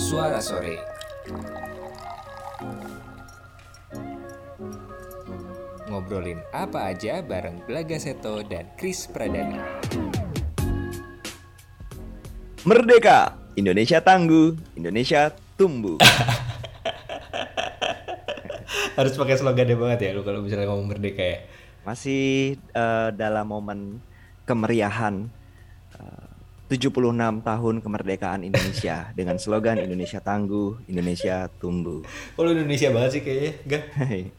Suara Sore. Ngobrolin apa aja bareng Belaga Seto dan Chris Pradana. Merdeka, Indonesia tangguh, Indonesia tumbuh. Harus pakai slogannya banget ya lu kalau misalnya ngomong merdeka ya. Masih eh, dalam momen kemeriahan 76 tahun kemerdekaan Indonesia dengan slogan Indonesia tangguh, Indonesia tumbuh. Oh lu Indonesia banget sih kayaknya, enggak?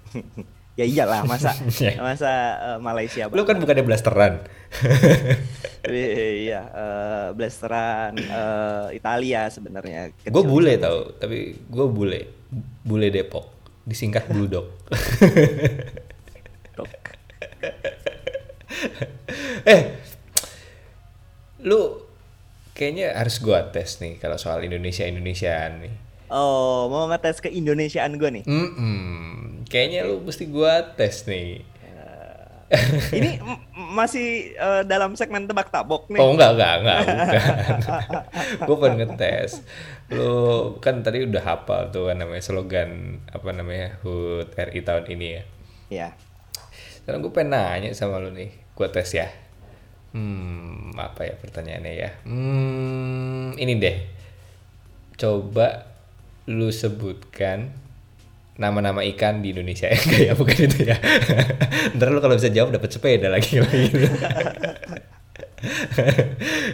ya iyalah masa Ya. masa eh, Malaysia Lu kan bukannya blasteran. iya eh, blasteran eh, Italia sebenarnya gue bule tau, tapi gue bule, bule Depok, disingkat Bulldog. eh, lu kayaknya harus gua tes nih kalau soal Indonesia Indonesiaan nih. oh mau ngetes ke Indonesiaan gue nih Mm-mm. Kayaknya lu mesti gua tes nih. ini m- masih eh, dalam segmen tebak tabok nih Oh enggak enggak enggak bukan. gue pengen ngetes. Lu kan tadi udah hafal tuh kan namanya slogan apa namanya HUT RI tahun ini ya. ya Sekarang gue pengen nanya sama lu nih, gue tes ya. Hmm, apa ya pertanyaannya ya? Hmm, ini deh. Coba lu sebutkan nama-nama ikan di Indonesia ya ya bukan itu ya. Ntar lu kalau bisa jawab dapat sepeda lagi lagi.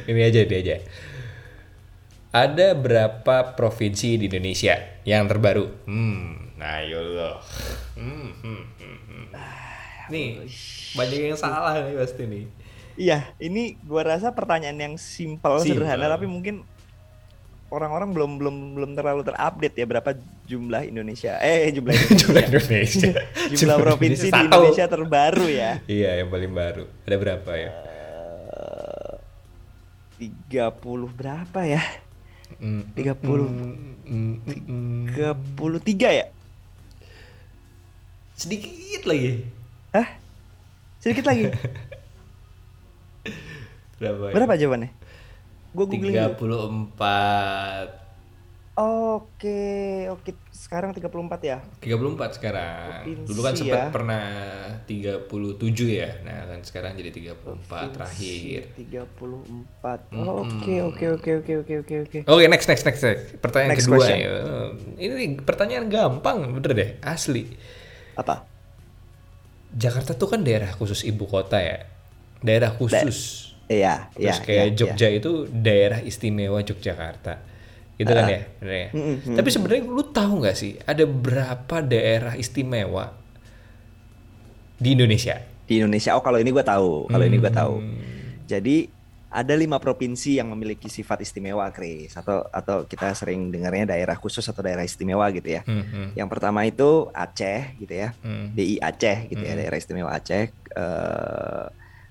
ini aja dia aja. Ada berapa provinsi di Indonesia yang terbaru? Hmm, nah lo. Hmm, hmm, hmm, hmm. Nih, banyak yang salah nih pasti nih. Iya ini gua rasa pertanyaan yang simpel sederhana tapi mungkin orang-orang belum belum belum terlalu terupdate ya berapa jumlah Indonesia eh jumlah Indonesia Jumlah Indonesia. jumlah provinsi di. Indonesia terbaru ya Iya, yang paling baru. Ada berapa ya? tiga puluh berapa ya Hmm, tiga puluh hmm. tiga puluh tiga ya Sedikit lagi. Hah? sedikit lagi Berapa? ya? berapa jawabannya gua googling dulu 34 oke oke sekarang 34 ya 34 sekarang. Provinsi Dulu kan sempat ya. pernah 37 ya. Nah, kan sekarang jadi 34 terakhir. 34 Oh, oke oke oke oke oke oke oke Oke, next next next next. Pertanyaan Next kedua question. ya. Ini pertanyaan gampang, bener deh, asli. apa Jakarta tuh kan daerah khusus ibu kota ya. Daerah khusus. iya iya Terus kayak iya, Jogja itu daerah istimewa Yogyakarta. Gitu kan ya, bener ya? Tapi sebenarnya lu tahu nggak sih ada berapa daerah istimewa di Indonesia? iya. di Indonesia. Oh kalau ini gua tahu kalau ini gua tahu. Hmm. jadi ada lima provinsi yang memiliki sifat istimewa Chris. Atau atau kita sering dengarnya daerah khusus atau daerah istimewa gitu ya. Hmm, hmm, yang pertama itu Aceh gitu ya. Hmm, DI Aceh gitu ya daerah istimewa Aceh. Eh,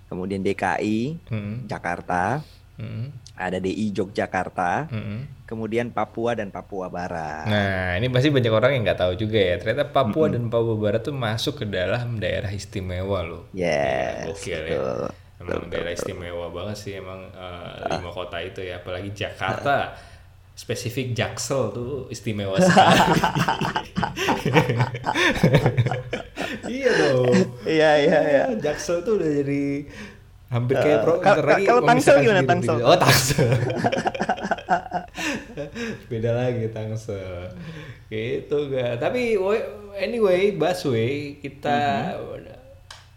kemudian DKI hmm, Jakarta hmm, ada DI Yogyakarta hmm. kemudian Papua dan Papua Barat Nah, ini pasti banyak orang yang nggak tahu juga ya. Ternyata Papua dan Papua Barat tuh masuk ke dalam daerah istimewa loh. Yes, Gila, gokil ya. betul. Emang daerah istimewa banget sih emang eh, lima kota itu ya, apalagi Jakarta. Spesifik Jaksel tuh istimewa sekali. iya dong. iya iya iya Jaksel tuh udah jadi hampir kayak pro. kal- bentar lagi kalau Tangsel gimana, Tangsel? Oh Tangsel. Beda lagi Tangsel. Gitu gak. Tapi anyway, Baswe kita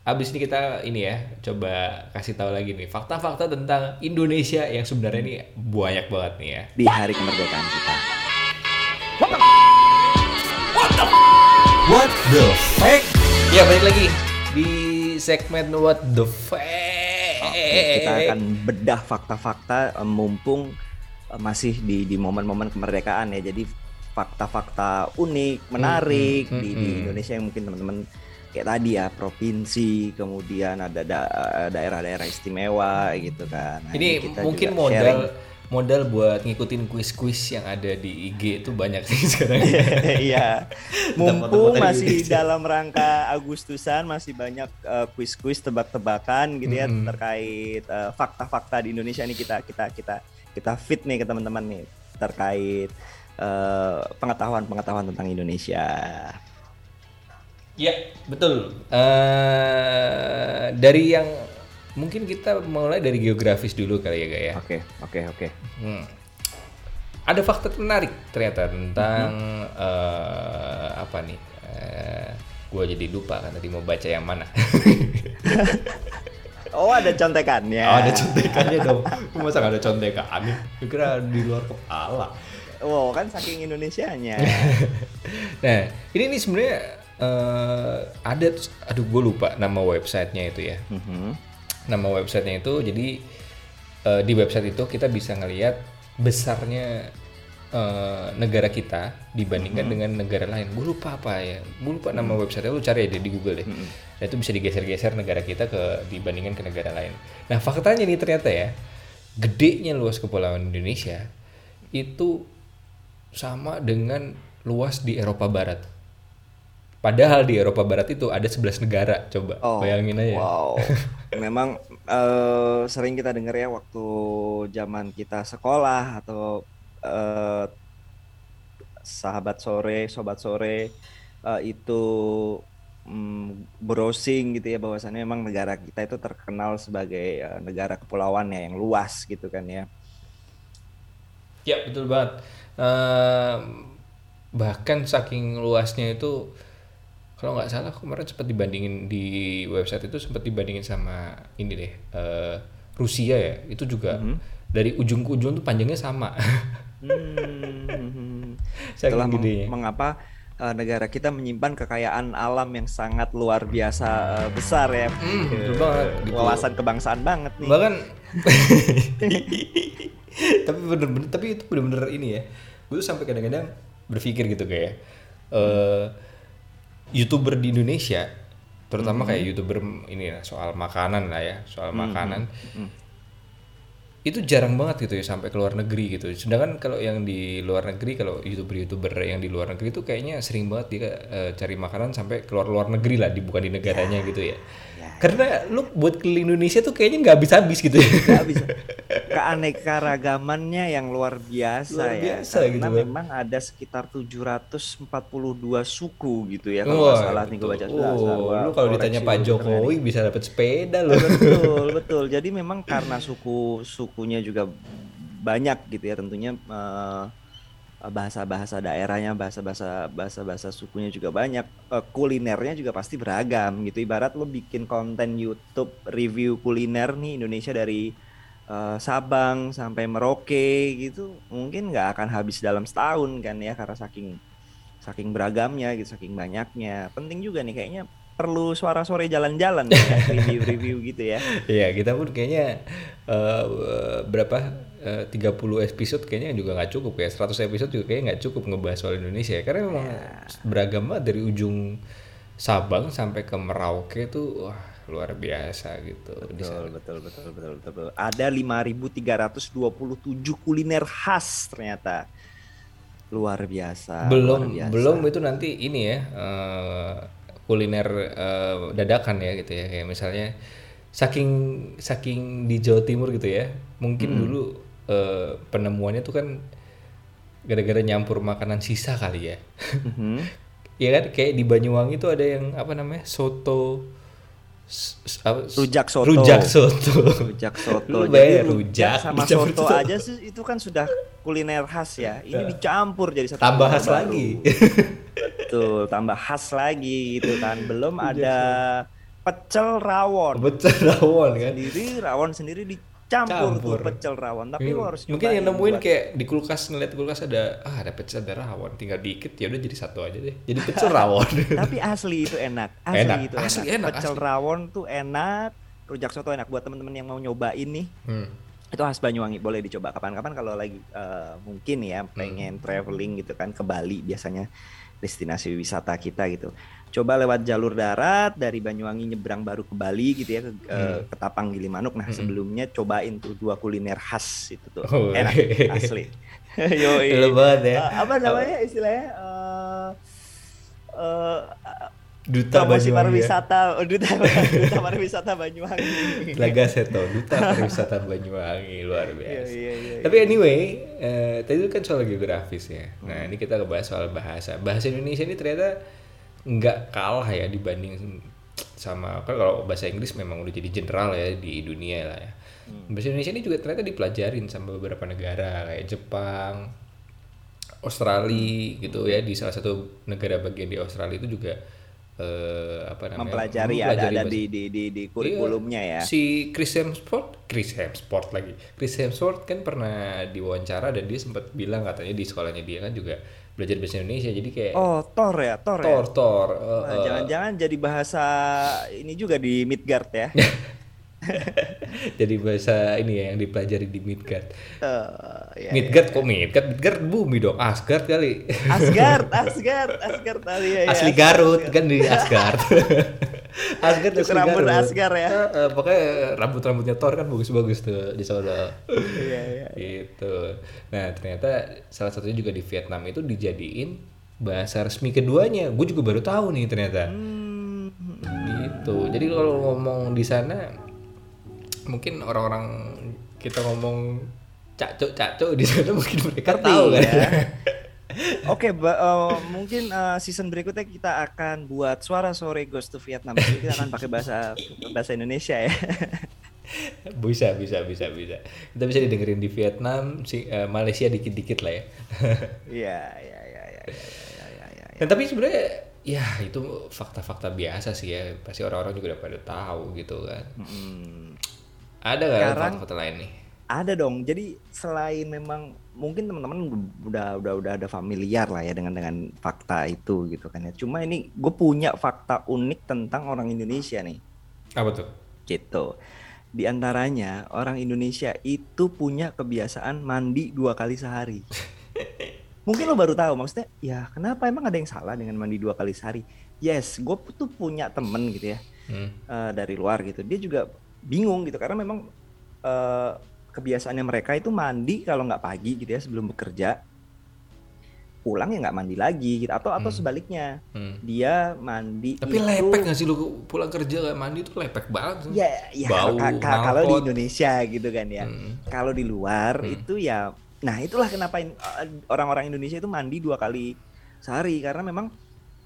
abis ini kita ini ya coba kasih tahu lagi nih fakta-fakta tentang Indonesia yang sebenarnya ini banyak banget nih ya. di hari kemerdekaan kita What the fuck? Ya balik lagi di segmen What the fuck. Oke, kita akan bedah fakta-fakta eh, mumpung eh, masih di di momen-momen kemerdekaan ya. Jadi fakta-fakta unik, menarik hmm, di, di hmm. Indonesia yang mungkin teman-teman kayak tadi ya provinsi, kemudian ada da- daerah-daerah istimewa gitu kan. Nah, Ini kita mungkin modal sharing. modal buat ngikutin kuis-kuis yang ada di IG itu banyak sih sekarang. Iya. Mumpung masih dalam rangka Agustusan masih banyak eh, kuis-kuis tebak-tebakan gitu ya Mm-mm. terkait eh, fakta-fakta di Indonesia nih kita kita kita kita fit nih ke teman-teman nih terkait eh, pengetahuan-pengetahuan tentang Indonesia. Ya, betul. Eh dari yang mungkin kita mulai dari geografis dulu kali ya, Gak ya. Oke, oke, oke. Hmm. Ada fakta menarik ternyata tentang eh, apa nih? Eh gue jadi lupa kan tadi mau baca yang mana. Oh, ada contekannya. Oh, ada contekannya dong. Masa nggak ada contekannya? Gue kira di luar kepala. Wow, kan saking Indonesianya. Nah, ini nih sebenarnya eh, ada, aduh gue lupa nama websitenya itu ya. Mhm. Nama websitenya itu jadi eh, di website itu kita bisa ngelihat besarnya eh, negara kita dibandingkan dengan negara lain. Gue lupa apa ya. Gue lupa nama websitenya. Lu cari aja di Google deh. Nah itu bisa digeser-geser negara kita ke dibandingkan ke negara lain. Nah faktanya nih ternyata ya, gedenya luas kepulauan Indonesia itu sama dengan luas di Eropa Barat. Padahal di Eropa Barat itu ada 11 negara, coba Oh, bayangin aja. Wow. Memang eh, sering kita dengar ya waktu zaman kita sekolah atau eh, sahabat sore, sobat sore eh, itu mm, browsing gitu ya bahwasannya memang negara kita itu terkenal sebagai eh, negara kepulauan ya yang luas gitu kan ya. Ya betul banget. Ehm, bahkan saking luasnya itu kalau nggak salah kemarin sempat dibandingin di website itu sempat dibandingin sama ini deh eh, Rusia ya itu juga dari ujung ke ujung tuh panjangnya sama. Hmm. Itulah meng- mengapa eh, negara kita menyimpan kekayaan alam yang sangat luar biasa eh, besar ya. Eh, betul banget, gitu. Wawasan kebangsaan banget nih. bahkan tapi bener-bener tapi itu bener-bener ini ya gue tuh sampai kadang-kadang berpikir gitu kayak eh youtuber di Indonesia terutama kayak youtuber ini lah, soal makanan lah ya soal makanan. Itu jarang banget gitu ya sampai ke luar negeri gitu. Sedangkan kalau yang di luar negeri kalau youtuber-youtuber yang di luar negeri itu kayaknya sering banget dia eh, cari makanan sampai keluar luar negeri lah di bukan di negaranya gitu ya karena lu buat keliling Indonesia tuh kayaknya nggak habis-habis gitu ya Nggak bisa. Keanekaragamannya yang luar biasa Luar ya. biasa Karena gitu, Bang. memang ada sekitar 742 suku gitu ya kalau nggak salah nih gue baca. Oh, lu kalau ditanya Pak Jokowi bisa dapat sepeda loh. betul betul jadi memang karena suku sukunya juga banyak gitu ya tentunya eh, bahasa-bahasa daerahnya bahasa-bahasa bahasa-bahasa sukunya juga banyak. Eh, kulinernya juga pasti beragam gitu. Ibarat lo bikin konten YouTube review kuliner nih Indonesia dari eh, Sabang sampai Merauke gitu mungkin nggak akan habis dalam setahun kan ya karena saking saking beragamnya gitu saking banyaknya. Penting juga nih kayaknya perlu suara sore jalan-jalan ya, review-review gitu ya Iya, kita pun kayaknya eh, berapa eh, 30 episode kayaknya juga nggak cukup ya. 100 episode juga kayaknya nggak cukup ngebahas soal Indonesia ya. Karena memang beragam banget dari ujung Sabang sampai ke Merauke tuh wah luar biasa gitu betul betul betul betul betul, betul. ada 5327 kuliner khas ternyata luar biasa belum luar biasa. belum itu nanti ini ya eh, kuliner eh, dadakan ya gitu ya. Kayak misalnya saking saking di Jawa Timur gitu ya mungkin dulu eh, penemuannya tuh kan gara-gara nyampur makanan sisa kali ya. Mhm. ya kan kayak di Banyuwangi tuh ada yang apa namanya soto apa, Rujak soto. rujak soto. Rujak soto. Lu jadi rujak rujak sama dicampur soto soto. aja sih itu kan sudah kuliner khas ya. Ini dicampur jadi satu tambah khas baru. lagi. Betul tambah khas lagi gitu kan. Belum ada pecel rawon. Betul rawon kan? Sendiri rawon sendiri dicampur Campur. tuh pecel rawon tapi lo harus mungkin yang nemuin buat- kayak di kulkas ngeliat kulkas ada ah ada pecel ada rawon. Tinggal dikit ya udah jadi satu aja deh. Jadi pecel rawon. Tapi asli itu enak. Asli Enak, itu asli enak. enak, pecel asli. rawon tuh enak. Rujak soto enak. Buat temen-temen yang mau nyobain nih Hmm. itu khas Banyuwangi. Boleh dicoba kapan-kapan kalau lagi eh, mungkin ya pengen traveling gitu kan ke Bali biasanya destinasi wisata kita gitu coba lewat jalur darat dari Banyuwangi nyebrang baru ke Bali gitu ya ke, eh, ke Tapang Gilimanuk nah sebelumnya cobain tuh dua kuliner khas itu tuh Oh, enak iya. asli. Gila banget ya. Eh, apa namanya istilahnya eh, eh, Duta promosi Banyuwangi ya. pariwisata oh, duta duta pariwisata Banyuwangi Laga Seto, Duta Pariwisata Banyuwangi luar biasa. iya, iya, Tapi anyway, eh, tadi itu kan soal geografis ya. Nah ini kita ngebahas soal bahasa. Bahasa Indonesia ini ternyata nggak kalah ya dibanding sama kan kalau bahasa Inggris memang udah jadi general ya di dunia lah ya. Bahasa Indonesia ini juga ternyata dipelajarin sama beberapa negara kayak Jepang, Australia gitu ya di salah satu negara bagian di Australia itu juga eh, apa namanya mempelajari ada ada bahasa- di di di, di kurikulumnya ya Iya. Si Chris Hemsworth, Chris Hemsworth lagi. Chris Hemsworth kan pernah diwawancara dan dia sempat bilang katanya di sekolahnya dia kan juga belajar bahasa Indonesia. Jadi kayak oh Thor ya Thor, ya Thor, Thor. eh, Nah, eh, jangan-jangan jadi bahasa ini juga di Midgard ya jadi bahasa ini ya yang dipelajari di Midgard. Eh, ya, Midgard kok Midgard? Midgard bumi dong, Asgard kali. Asgard Asgard Asgard tadi ya, ya, Asli Garut Asgard. kan di Asgard. Asgard asli rambut Garut. Asgard ya. Eh, eh, pokoknya rambut-rambutnya Thor kan bagus-bagus tuh di sana. Iya, iya. gitu. Nah ternyata salah satunya juga di Vietnam itu dijadiin bahasa resmi keduanya. Gue juga baru tahu nih ternyata. Hmm, Gitu. Jadi kalau ngomong di sana mungkin orang-orang kita ngomong cacok cacok di sana mungkin mereka Ngerti tahu kan. ya. Oke, ba- eh, mungkin eh, season berikutnya kita akan buat suara sore Ghost to Vietnam. Jadi kita akan pakai bahasa bahasa Indonesia ya. bisa bisa bisa bisa. Kita bisa didengerin di Vietnam, si eh, Malaysia dikit-dikit lah ya. Iya, iya, iya, iya, iya, iya, iya. Nah, tapi sebenarnya ya itu fakta-fakta biasa sih ya. Pasti orang-orang juga udah pada tahu gitu kan. Hmm. Ada nggak fakta-fakta lain nih? Ada dong. Jadi selain memang mungkin teman-teman udah udah udah ada familiar lah ya dengan dengan fakta itu gitu kan ya. Cuma ini gue punya fakta unik tentang orang Indonesia nih. Apa tuh? Gitu. Di antaranya orang Indonesia itu punya kebiasaan mandi dua kali sehari. Mungkin lo baru tahu maksudnya ya kenapa emang ada yang salah dengan mandi dua kali sehari? Yes, gue tuh punya temen gitu ya Hmm. eh, dari luar gitu. Dia juga bingung gitu karena memang eh, kebiasaannya mereka itu mandi kalau nggak pagi gitu ya sebelum bekerja, pulang ya nggak mandi lagi gitu atau atau sebaliknya Hmm. dia mandi Tapi itu lepek gak sih lu pulang kerja gak mandi tuh lepek banget. sih. ya ya Bau, ka- ka- kalau di. Indonesia gitu kan ya Hmm. kalau di luar Hmm. itu ya nah itulah kenapa orang-orang Indonesia itu mandi dua kali sehari karena memang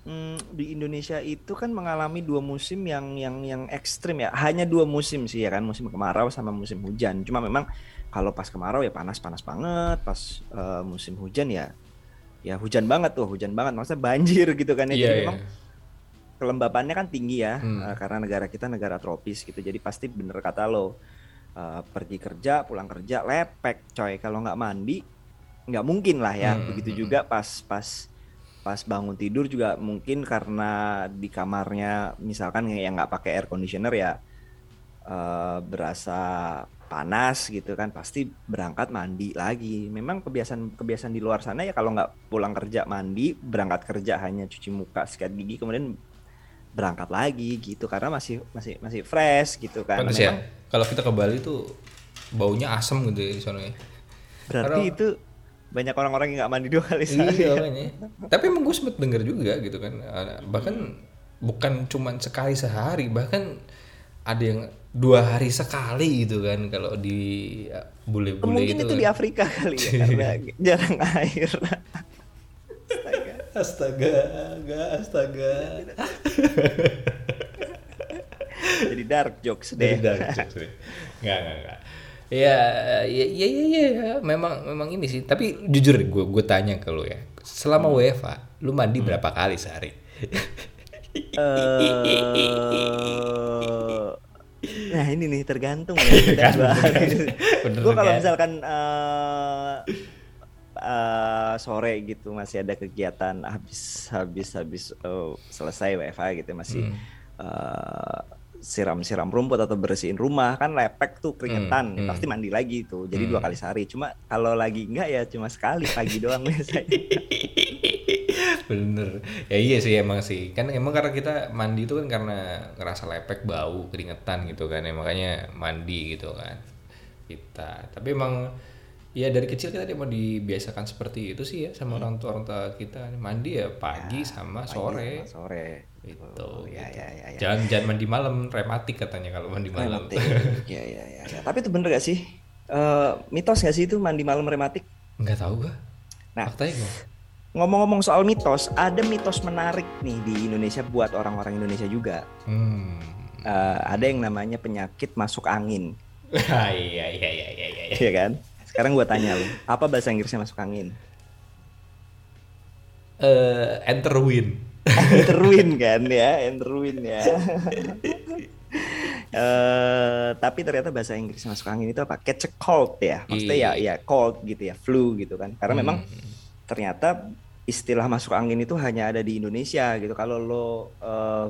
mm, di Indonesia itu kan mengalami dua musim yang yang yang ekstrim ya. Hanya dua musim sih ya kan? Musim kemarau sama musim hujan. Cuma memang kalau pas kemarau ya panas panas banget. Pas eh, musim hujan ya ya hujan banget tuh hujan banget. Maksudnya banjir gitu kan ya. Iya, jadi iya. memang kelembabannya kan tinggi ya Hmm. eh, karena negara kita negara tropis gitu. Jadi pasti bener kata lo eh, pergi kerja pulang kerja lepek coy. Kalau nggak mandi nggak mungkin lah ya. Hmm, begitu hmm, juga pas pas pas bangun tidur juga mungkin karena di kamarnya misalkan yang nggak pakai air conditioner ya eh, berasa panas gitu kan pasti berangkat mandi lagi memang kebiasaan kebiasaan di luar sana ya kalau nggak pulang kerja mandi berangkat kerja hanya cuci muka sikat gigi kemudian berangkat lagi gitu karena masih masih masih fresh gitu kan Pantes ya. Memang Kalau kita ke Bali tuh baunya asem gitu ya di sana ya. berarti Karena- itu banyak orang-orang yang nggak mandi dua kali sehari Iya ya. makanya. Tapi emang gue sempet denger juga gitu kan. Bahkan bukan cuman sekali sehari, bahkan ada yang dua hari sekali gitu kan kalau di eh, bule-bule mungkin itu. itu kan. di Afrika kali ya karena jarang air Astaga, enggak astaga. jadi dark jokes deh dark jokes nih. Enggak, enggak, enggak. Ya, ya, ya, ya, ya, ya, memang, memang ini sih. Tapi jujur gue, gue tanya ke lu ya. Selama Hmm. WFA, lu mandi berapa kali sehari? eh nah ini nih tergantung ya Gua kalau kan? misalkan eh eh, sore gitu masih ada kegiatan habis habis habis eh, selesai WFH gitu masih Hmm. eh, siram-siram rumput atau bersihin rumah kan lepek tuh keringetan Hmm, hmm. pasti mandi lagi tuh jadi dua Hmm. kali sehari cuma kalau lagi enggak ya cuma sekali pagi doang biasanya Bener. Ya iya sih emang sih. Kan emang karena kita mandi itu kan karena ngerasa lepek, bau, keringetan gitu kan. Ya, makanya mandi gitu kan. Kita. Tapi emang ya dari kecil kita emang dibiasakan seperti itu sih ya sama orang tua orang tua kita. Mandi ya pagi sama Pagi sore. sama sore Itu. ya gitu. ya ya ya. Jangan jangan mandi malam, rematik katanya kalau mandi malam. Rematik. ya, ya, ya, ya. Tapi itu bener gak sih? Eh, mitos gak sih itu mandi malam rematik? Enggak tahu gua. Nah. Faktanya gimana? Ngomong-ngomong soal mitos, ada mitos menarik nih di Indonesia buat orang-orang Indonesia juga. Hmm. Eh, ada yang namanya penyakit masuk angin, iya iya iya iya iya. iya. ya kan? Sekarang gua tanya lu, apa bahasa Inggrisnya masuk angin? Eh, enter win. Enterwin kan ya, Enterwin ya. Eh, tapi ternyata bahasa Inggris masuk angin itu apa? Catch a cold ya. Maksudnya ya ya cold gitu ya, flu gitu kan. Karena memang ternyata istilah masuk angin itu hanya ada di Indonesia gitu. Kalau lo eh,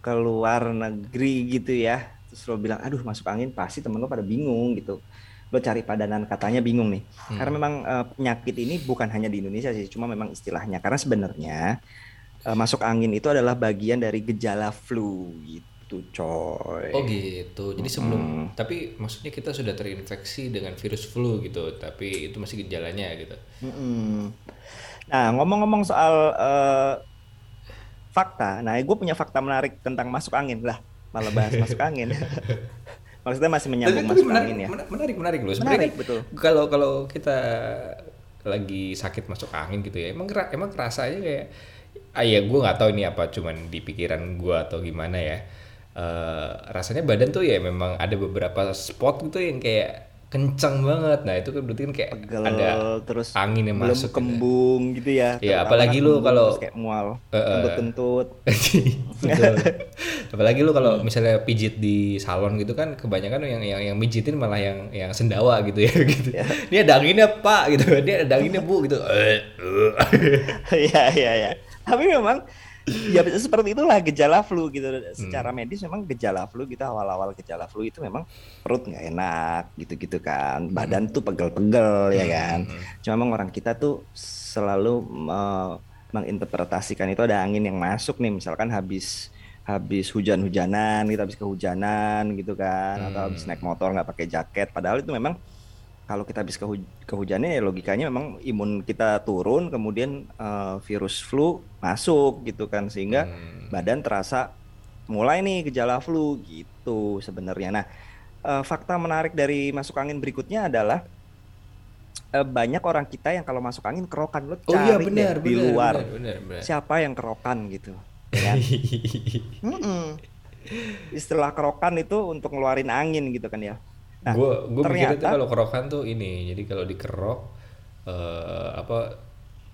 keluar negeri gitu ya, terus lo bilang aduh masuk angin pasti temen lo pada bingung gitu. Lo cari padanan katanya bingung nih. Karena memang eh, penyakit ini bukan hanya di Indonesia sih, cuma memang istilahnya. Karena sebenarnya eh, masuk angin itu adalah bagian dari gejala flu gitu coy. Oh gitu. Jadi sebelum tapi maksudnya kita sudah terinfeksi dengan virus flu gitu, tapi itu masih gejalanya gitu. Mm-mm. Nah, ngomong-ngomong soal eh, fakta, nah gue punya fakta menarik tentang masuk angin lah, malah bahas masuk angin. Maksudnya masih menyambung Tapi masuk menarik, angin ya. mena- menarik, menarik loh. Sebenarnya Menarik, betul. Kalau kalau kita lagi sakit masuk angin gitu ya, emang emang kerasanya kayak, ah ya gue nggak tahu ini apa cuman di pikiran gue atau gimana ya. Eh, rasanya badan tuh ya memang ada beberapa spot gitu yang kayak kencang banget. Nah itu kan berarti kan kayak Pegel, ada terus angin yang belum masuk gitu. kembung gitu ya. Iya, Terutama apalagi lu kalau- kayak mual, eh. kentut-kentut. Betul. Apalagi lu kalau misalnya pijit di salon gitu kan kebanyakan yang yang yang mijitin malah yang yang sendawa gitu ya gitu. Ini ada anginnya Pak gitu. Dia ada anginnya Bu gitu. Eh, eh. Iya iya iya. Tapi memang ya seperti itulah gejala flu gitu. Hmm. Secara medis memang gejala flu gitu awal-awal gejala flu itu memang perut nggak enak gitu-gitu kan. Hmm. Badan tuh pegel-pegel ya kan. Cuma memang orang kita tuh selalu eh, menginterpretasikan itu ada angin yang masuk nih misalkan habis habis hujan-hujanan gitu habis kehujanan gitu kan atau habis naik motor nggak pakai jaket padahal itu memang kalau kita habis kehu kehujanan ya logikanya memang imun kita turun kemudian eh, virus flu masuk gitu kan sehingga badan terasa mulai nih gejala flu gitu sebenarnya. Nah, eh, fakta menarik dari masuk angin berikutnya adalah eh, banyak orang kita yang kalau masuk angin kerokan lo Oh cari iya deh benar di luar benar benar benar. siapa yang kerokan gitu. ya kan? Mm-mm. Istilah kerokan itu untuk ngeluarin angin gitu kan ya. Nah, gue gue mikirnya tuh kalau kerokan tuh ini jadi kalau dikerok eh apa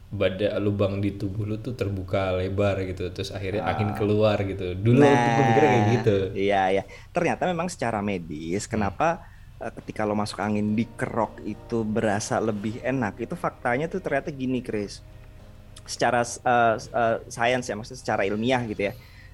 badan lubang di tubuh lu tuh terbuka lebar gitu terus akhirnya angin keluar gitu dulu tuh gue mikirnya kayak gitu Iya, iya. Ternyata memang secara medis, kenapa eh, ketika lo masuk angin dikerok itu berasa lebih enak? Itu faktanya tuh ternyata gini, Chris. Secara eh, eh, sains ya, maksudnya secara ilmiah gitu ya.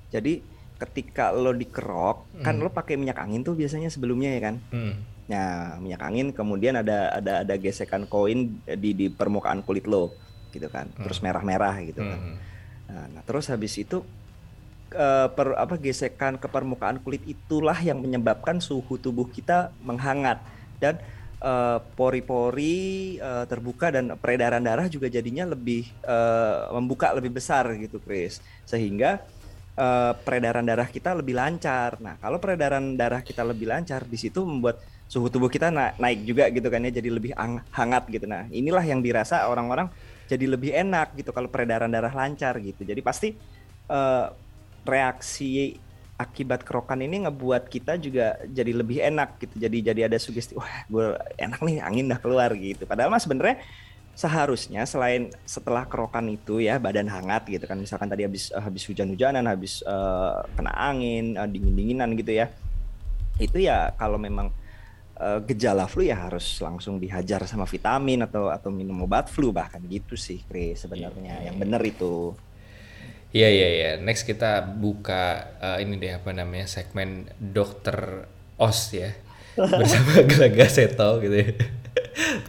Jadi ketika lo dikerok, kan lo pakai minyak angin tuh biasanya sebelumnya ya kan? Hmm. Nah, minyak angin kemudian ada ada ada gesekan koin di di permukaan kulit lo gitu kan. Terus merah-merah gitu kan. Hmm. Nah, nah, terus habis itu eh, per, apa gesekan ke permukaan kulit itulah yang menyebabkan suhu tubuh kita menghangat dan eh, pori-pori eh, terbuka dan peredaran darah juga jadinya lebih eh, membuka lebih besar gitu, Chris. Sehingga eh, peredaran darah kita lebih lancar. Nah, kalau peredaran darah kita lebih lancar, di situ membuat suhu tubuh kita na- naik juga gitu kan ya, jadi lebih ang- hangat gitu. Nah, inilah yang dirasa orang-orang jadi lebih enak gitu kalau peredaran darah lancar gitu. Jadi pasti eh, reaksi akibat kerokan ini ngebuat kita juga jadi lebih enak gitu. Jadi jadi ada sugesti, wah gue enak nih angin dah keluar gitu. Padahal mas sebenarnya seharusnya selain setelah kerokan itu ya badan hangat gitu kan misalkan tadi habis eh, habis hujan-hujanan habis eh, kena angin eh, dingin-dinginan gitu ya itu ya kalau memang eh, gejala flu ya harus langsung dihajar sama vitamin atau atau minum obat flu bahkan gitu sih Chris sebenarnya. Yang benar itu. Iya iya iya. Next kita buka eh, ini deh apa namanya segmen dokter os ya bersama Gelaga Seto gitu ya.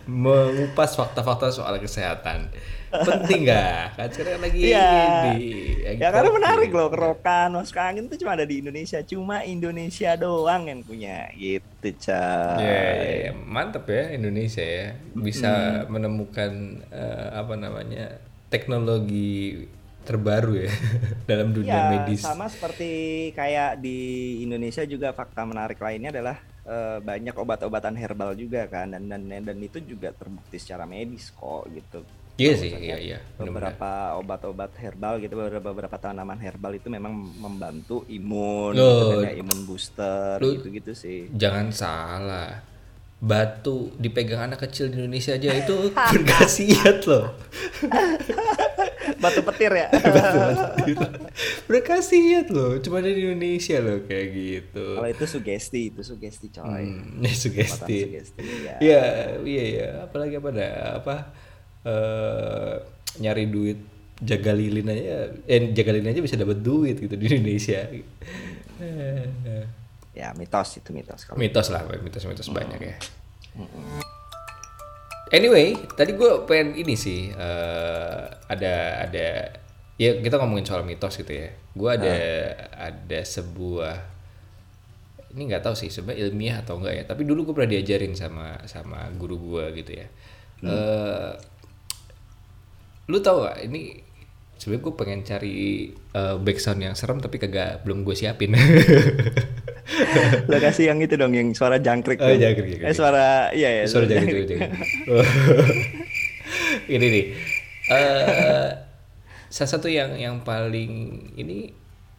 Mengupas fakta-fakta soal kesehatan. Penting nggak? Kan sekarang lagi ini. lagi Ya karena menarik loh kerokan masuk angin tuh cuma ada di Indonesia, cuma Indonesia doang yang punya gitu Ya, coy. ya, ya. mantep ya Indonesia ya bisa menemukan eh, apa namanya teknologi terbaru ya dalam dunia Ya, medis. sama seperti kayak di Indonesia juga fakta menarik lainnya adalah eh, banyak obat-obatan herbal juga kan dan dan dan itu juga terbukti secara medis kok gitu. Iya sih, iya iya. Beberapa obat-obat herbal gitu, beberapa beberapa tanaman herbal itu memang membantu imun, Loh. gitu kan ya, imun booster gitu-gitu sih. Jangan salah. Batu dipegang anak kecil di Indonesia aja itu berkhasiat loh. Batu petir ya. berkhasiat loh. Cuma ada di Indonesia loh kayak gitu. Kalau itu sugesti, itu sugesti coy. Hmm, ini sugesti. Ya. Iya, iya, iya. Apalagi apa ada apa eh nyari duit jaga lilin aja, eh jaga lilin aja bisa dapat duit gitu di Indonesia. Ya mitos itu mitos kalau mitos lah, mitos-mitos banyak ya. Anyway, tadi gue pengen ini sih eh, ada ada ya kita ngomongin soal mitos gitu ya. Gue ada ada sebuah ini nggak tahu sih sebenarnya ilmiah atau enggak ya. Tapi dulu gue pernah diajarin sama sama guru gue gitu ya. Eh, lu tahu gak ini sebenarnya gue pengen cari eh, background yang serem tapi kagak belum gue siapin. Lo kasih yang itu dong yang suara jangkrik. Oh, dong. jangkrik, jangkrik. Eh suara iya ya. Suara gitu, jangan. ini nih. eh salah satu yang yang paling ini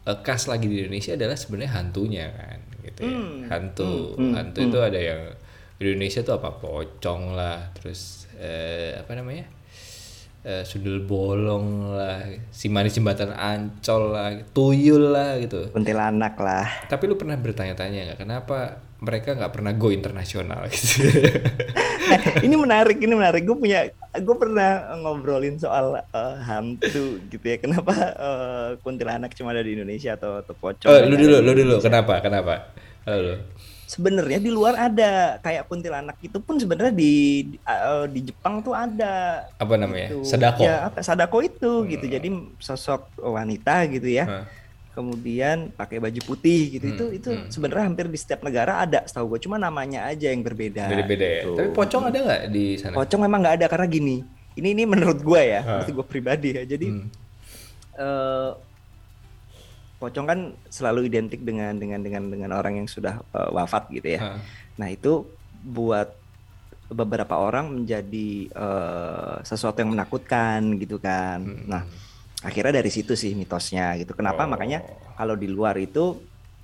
eh, khas lagi di Indonesia adalah sebenarnya hantunya kan gitu ya. Hantu, hantu itu ada yang di Indonesia tuh apa pocong lah, terus eh, apa namanya? Eh, sundel bolong lah, si manis jembatan ancol lah, tuyul lah gitu. Kuntilanak lah. Tapi lu pernah bertanya-tanya nggak kenapa mereka nggak pernah go internasional gitu? Nah, ini menarik, ini menarik. Gue punya, gue pernah ngobrolin soal eh, hantu gitu ya. Kenapa eh, kuntilanak cuma ada di Indonesia atau atau pocong? oh, lu ada dulu, lu dulu. Kenapa? Kenapa? Halo lu. Sebenarnya di luar ada kayak kuntilanak itu pun sebenarnya di di, eh, di Jepang tuh ada. Apa namanya? Gitu. Sadako. Hmm. Ya, apa sadako itu gitu. Jadi sosok wanita gitu ya. Hah. Kemudian pakai baju putih gitu. Hmm, Itu itu sebenarnya hampir di setiap negara ada. Setahu gue cuma namanya aja yang berbeda. Beda-beda ya. gitu. Tapi pocong ada nggak di sana? Pocong memang nggak ada karena gini. Ini ini menurut gue ya, Ah. menurut gue pribadi ya. Jadi Hmm. eh, pocong kan selalu identik dengan dengan dengan dengan orang yang sudah eh, wafat gitu ya. Hah. Nah itu buat beberapa orang menjadi eh, sesuatu yang menakutkan gitu kan. Nah akhirnya dari situ sih mitosnya gitu. Kenapa Oh. makanya kalau di luar itu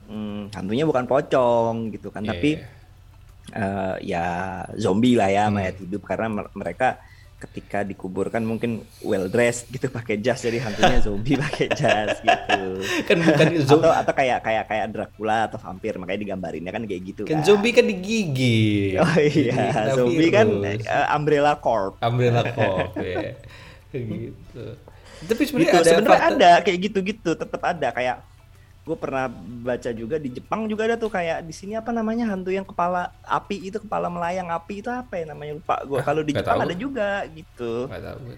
hmm, hantunya bukan pocong gitu kan, Iya, tapi eh, ya zombie lah ya Hmm. mayat hidup karena mer- mereka ketika dikuburkan mungkin well dressed gitu pakai jas jadi hantunya zombie pakai jas gitu. kan bukan zombie. atau atau kayak kayak kayak Dracula atau vampir makanya digambarinnya kan kayak gitu Kan kan. zombie kan digigit. Oh iya, Kena zombie kan virus. eh, Umbrella Corp. Umbrella Corp ya. gitu. Tapi sebenarnya Gitu, ada sebenarnya ada kayak gitu-gitu, tetap ada kayak gue pernah baca juga di Jepang juga ada tuh kayak di sini apa namanya hantu yang kepala api itu kepala melayang api itu apa ya namanya lupa gue. Ah, Kalau di Jepang tahu. ada juga gitu. Nggak tahu gue.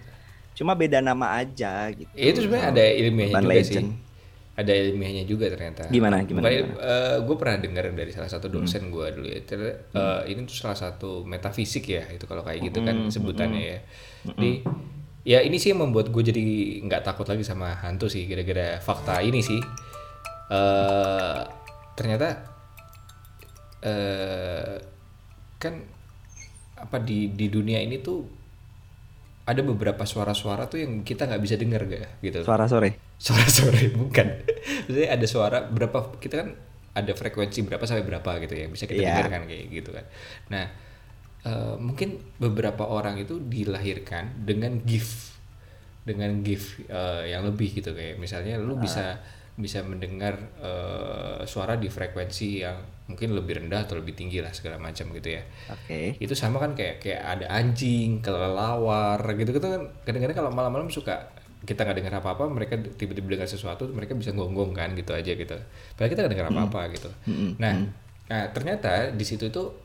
Cuma beda nama aja gitu. Ya, itu sebenarnya ada ilmiahnya Urban juga sih. legend. Ada ilmiahnya juga ternyata. Gimana, gimana, gimana? eh, gue pernah dengar dari salah satu Hmm. dosen gue dulu ya. Ternyata, eh, ini tuh salah satu metafisik ya itu kalau kayak gitu kan Hmm, sebutannya ya. Jadi ya ini sih yang membuat gue jadi nggak takut lagi sama hantu sih gara-gara fakta ini sih. Eh ternyata eh kan apa di di dunia ini tuh ada beberapa suara-suara tuh yang kita nggak bisa dengar gak gitu. Suara sore. suara sore bukan. Maksudnya ada suara berapa kita kan ada frekuensi berapa sampai berapa gitu ya bisa kita Iya. dengarkan kayak gitu kan. Nah eh, mungkin beberapa orang itu dilahirkan dengan gift dengan gift eh, yang lebih gitu kayak misalnya lu bisa bisa mendengar eh, suara di frekuensi yang mungkin lebih rendah atau lebih tinggi lah segala macam gitu ya. Oke. itu sama kan kayak kayak ada anjing kelelawar gitu gitu kan. Kadang-kadang kalau malam-malam suka kita nggak dengar apa-apa mereka tiba-tiba dengar sesuatu mereka bisa gonggong kan gitu aja gitu. Padahal kita nggak dengar apa-apa gitu. Nah nah ternyata di situ tuh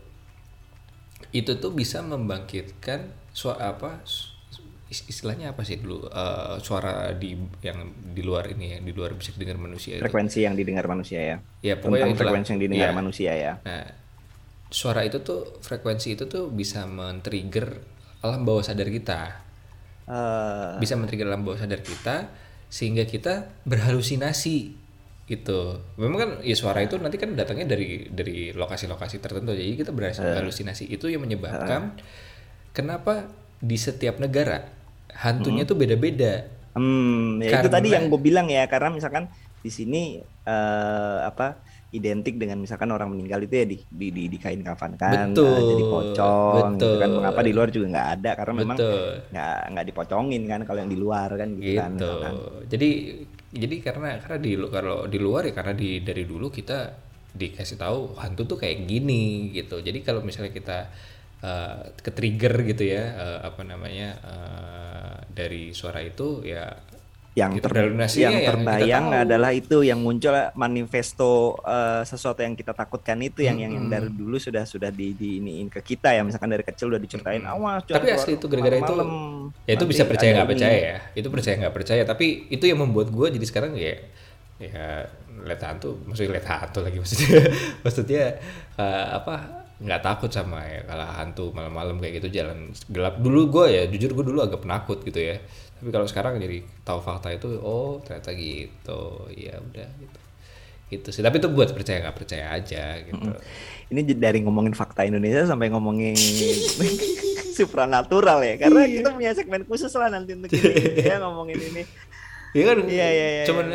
itu tuh bisa membangkitkan suara apa istilahnya apa sih dulu eh, suara di yang di luar ini ya di luar bisa didengar manusia itu. Frekuensi yang didengar manusia ya. Ya, pokoknya Tentang itulah. frekuensi yang didengar Iya. manusia ya. Nah, suara itu tuh frekuensi itu tuh bisa men-trigger alam bawah sadar kita. Eh, Bisa men-trigger alam bawah sadar kita sehingga kita berhalusinasi gitu. Memang kan ya suara itu nanti kan datangnya dari dari lokasi-lokasi tertentu. Jadi kita berasa berhalusinasi itu yang menyebabkan kenapa di setiap negara hantunya tuh beda-beda. Hmm, ya itu Karena- tadi yang gue bilang ya karena misalkan di sini eh, apa identik dengan misalkan orang meninggal itu ya di di, di, di kain kafan kan Betul, eh, jadi pocong gitu kan betul. mengapa di luar juga nggak ada karena memang Betul. nggak nggak dipocongin kan kalau yang di luar kan gitu, kan gitu. misalkan. Jadi jadi karena karena di kalau di luar ya karena di dari dulu kita dikasih tahu hantu tuh kayak gini gitu. Jadi kalau misalnya kita uh, ke trigger gitu ya uh, apa namanya uh, dari suara itu ya yang ter- yang ya, kita terbayang adalah itu yang muncul manifesto eh, sesuatu yang kita takutkan itu yang yang yang dari dulu sudah sudah di diiniin ke kita ya misalkan dari kecil udah diceritain awas jangan Tapi keluar asli itu gara-gara itu ya itu bisa percaya nggak ini." percaya ya. Itu percaya nggak percaya. Tapi itu yang membuat gue jadi sekarang ya ya lihat hantu, maksudnya lihat hantu lagi maksudnya. maksudnya eh, apa nggak takut sama ya kalau hantu malam-malam kayak gitu jalan gelap. Dulu gue ya jujur gue dulu agak penakut gitu ya. Tapi kalau sekarang jadi tahu fakta itu oh ternyata gitu. Ya udah gitu. Gitu sih. Tapi itu buat percaya nggak percaya aja gitu. Ini j- dari ngomongin fakta Indonesia sampai ngomongin supranatural ya. Karena Iya. kita punya segmen khusus lah nanti untuk ini. Ya ngomongin ini. Iya kan? Iya, iya, iya, Cuman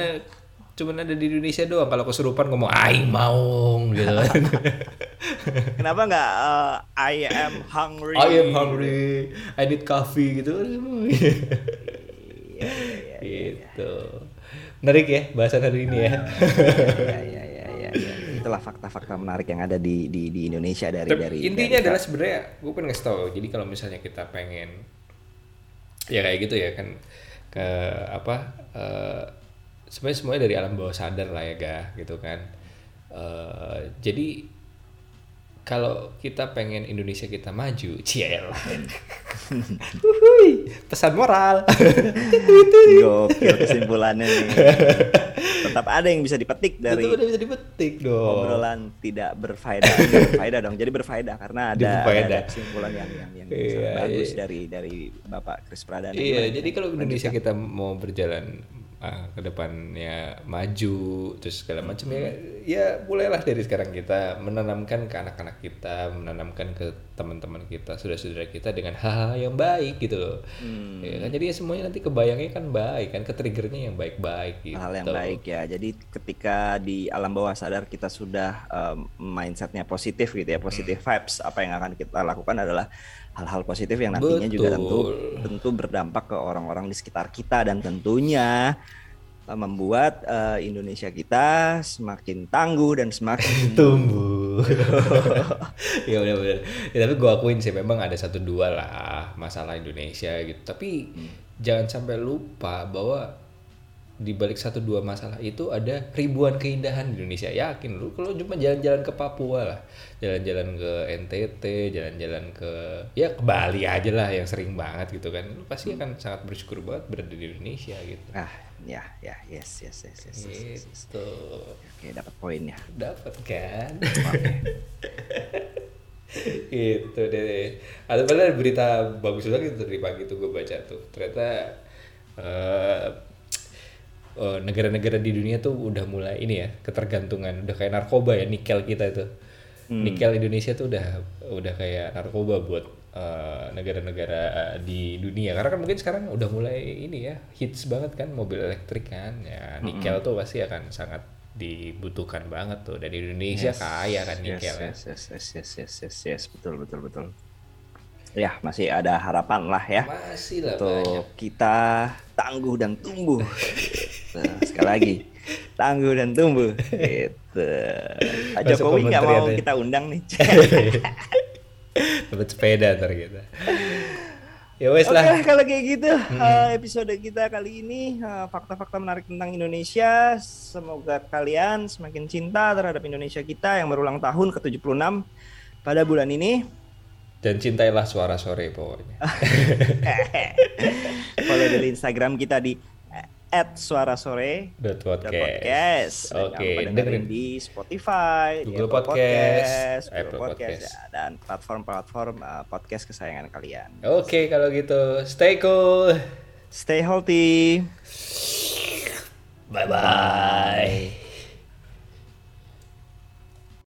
cuman ada di Indonesia doang kalau kesurupan ngomong aing maung gitu kan. kenapa nggak eh, I am hungry I am hungry. I need coffee gitu. Iya, iya, iya. gitu. Menarik ya bahasan hari ini ya. ya, ya, ya, ya, ya. Itulah fakta-fakta menarik yang ada di di, di Indonesia dari Tapi dari intinya dari- adalah sebenarnya gue pengen ngasih tau. Jadi kalau misalnya kita pengen ya kayak gitu ya kan ke apa eh, sebenarnya semuanya dari alam bawah sadar lah ya ga gitu kan. Eh, jadi kalau kita pengen Indonesia kita maju. Uhuy, pesan moral. Gokil kesimpulannya nih. Tetap ada yang bisa dipetik dari Itu udah bisa dipetik dong. obrolan tidak berfaedah, berfaedah dong. Jadi berfaedah karena ada, berfaedah. ada kesimpulan yang yang, yang Iya, bagus iya. dari dari Bapak Kris Pradana. Iya, jadi kalau Indonesia kita mau berjalan ah, ke depannya maju terus segala macam ya ya mulailah dari sekarang kita menanamkan ke anak-anak kita, menanamkan ke teman-teman kita, saudara-saudara kita dengan hal-hal yang baik gitu loh. Hmm. Ya kan jadi ya semuanya nanti kebayangnya kan baik kan, ke triggernya yang baik-baik gitu. hal yang baik ya. Jadi ketika di alam bawah sadar kita sudah um, mindsetnya positif gitu ya, positif vibes, apa yang akan kita lakukan adalah hal-hal positif yang nantinya juga tentu Betul. tentu berdampak ke orang-orang di sekitar kita dan tentunya uh, membuat uh, Indonesia kita semakin tangguh dan semakin tumbuh. ya udah bener. Ya, tapi gue akuin sih memang ada satu dua lah masalah Indonesia gitu. Tapi jangan sampai lupa bahwa di balik satu dua masalah itu ada ribuan keindahan di Indonesia. Yakin lu kalau cuma jalan-jalan ke Papua lah, jalan-jalan ke NTT, jalan-jalan ke ya ke Bali aja lah yang sering banget gitu kan. Lu pasti akan sangat bersyukur banget berada di Indonesia gitu. ah ya ya yes yes yes yes, yes, yes, yes. Gitu. oke dapat poinnya dapat kan gitu deh ada berita bagus banget gitu dari pagi tuh gue baca tuh ternyata eh, negara-negara di dunia tuh udah mulai ini ya ketergantungan. Udah kayak narkoba ya nikel kita itu. Nikel Indonesia tuh udah udah kayak narkoba buat eh, negara-negara di dunia. Karena kan mungkin sekarang udah mulai ini ya hits banget kan mobil elektrik kan. Ya nikel tuh pasti akan sangat dibutuhkan banget tuh. Dan Indonesia kaya kan nikel ya. yes, yes, yes, yes, yes, yes, yes, betul, betul, betul. Ya, masih ada harapan lah ya. Masih lah banyak. untuk kita tangguh dan tumbuh. Nah, sekali lagi, tangguh dan tumbuh. Gitu. Pak Jokowi nggak mau ya. kita undang nih. dapat sepeda ntar kita ya wes Oke, lah kalau kayak gitu eh, episode kita kali ini eh, fakta-fakta menarik tentang Indonesia. Semoga kalian semakin cinta terhadap Indonesia kita yang berulang tahun ke-76 pada bulan ini. dan cintailah suara sore pokoknya Follow dari Instagram kita di @suarasore dot podcast, podcast. Dan oke lupa dengerin di Spotify, di Google Apple Podcast, Google Apple Podcast, Podcast. ya, dan platform-platform uh, podcast kesayangan kalian. oke kalau gitu stay cool Stay healthy. Bye bye.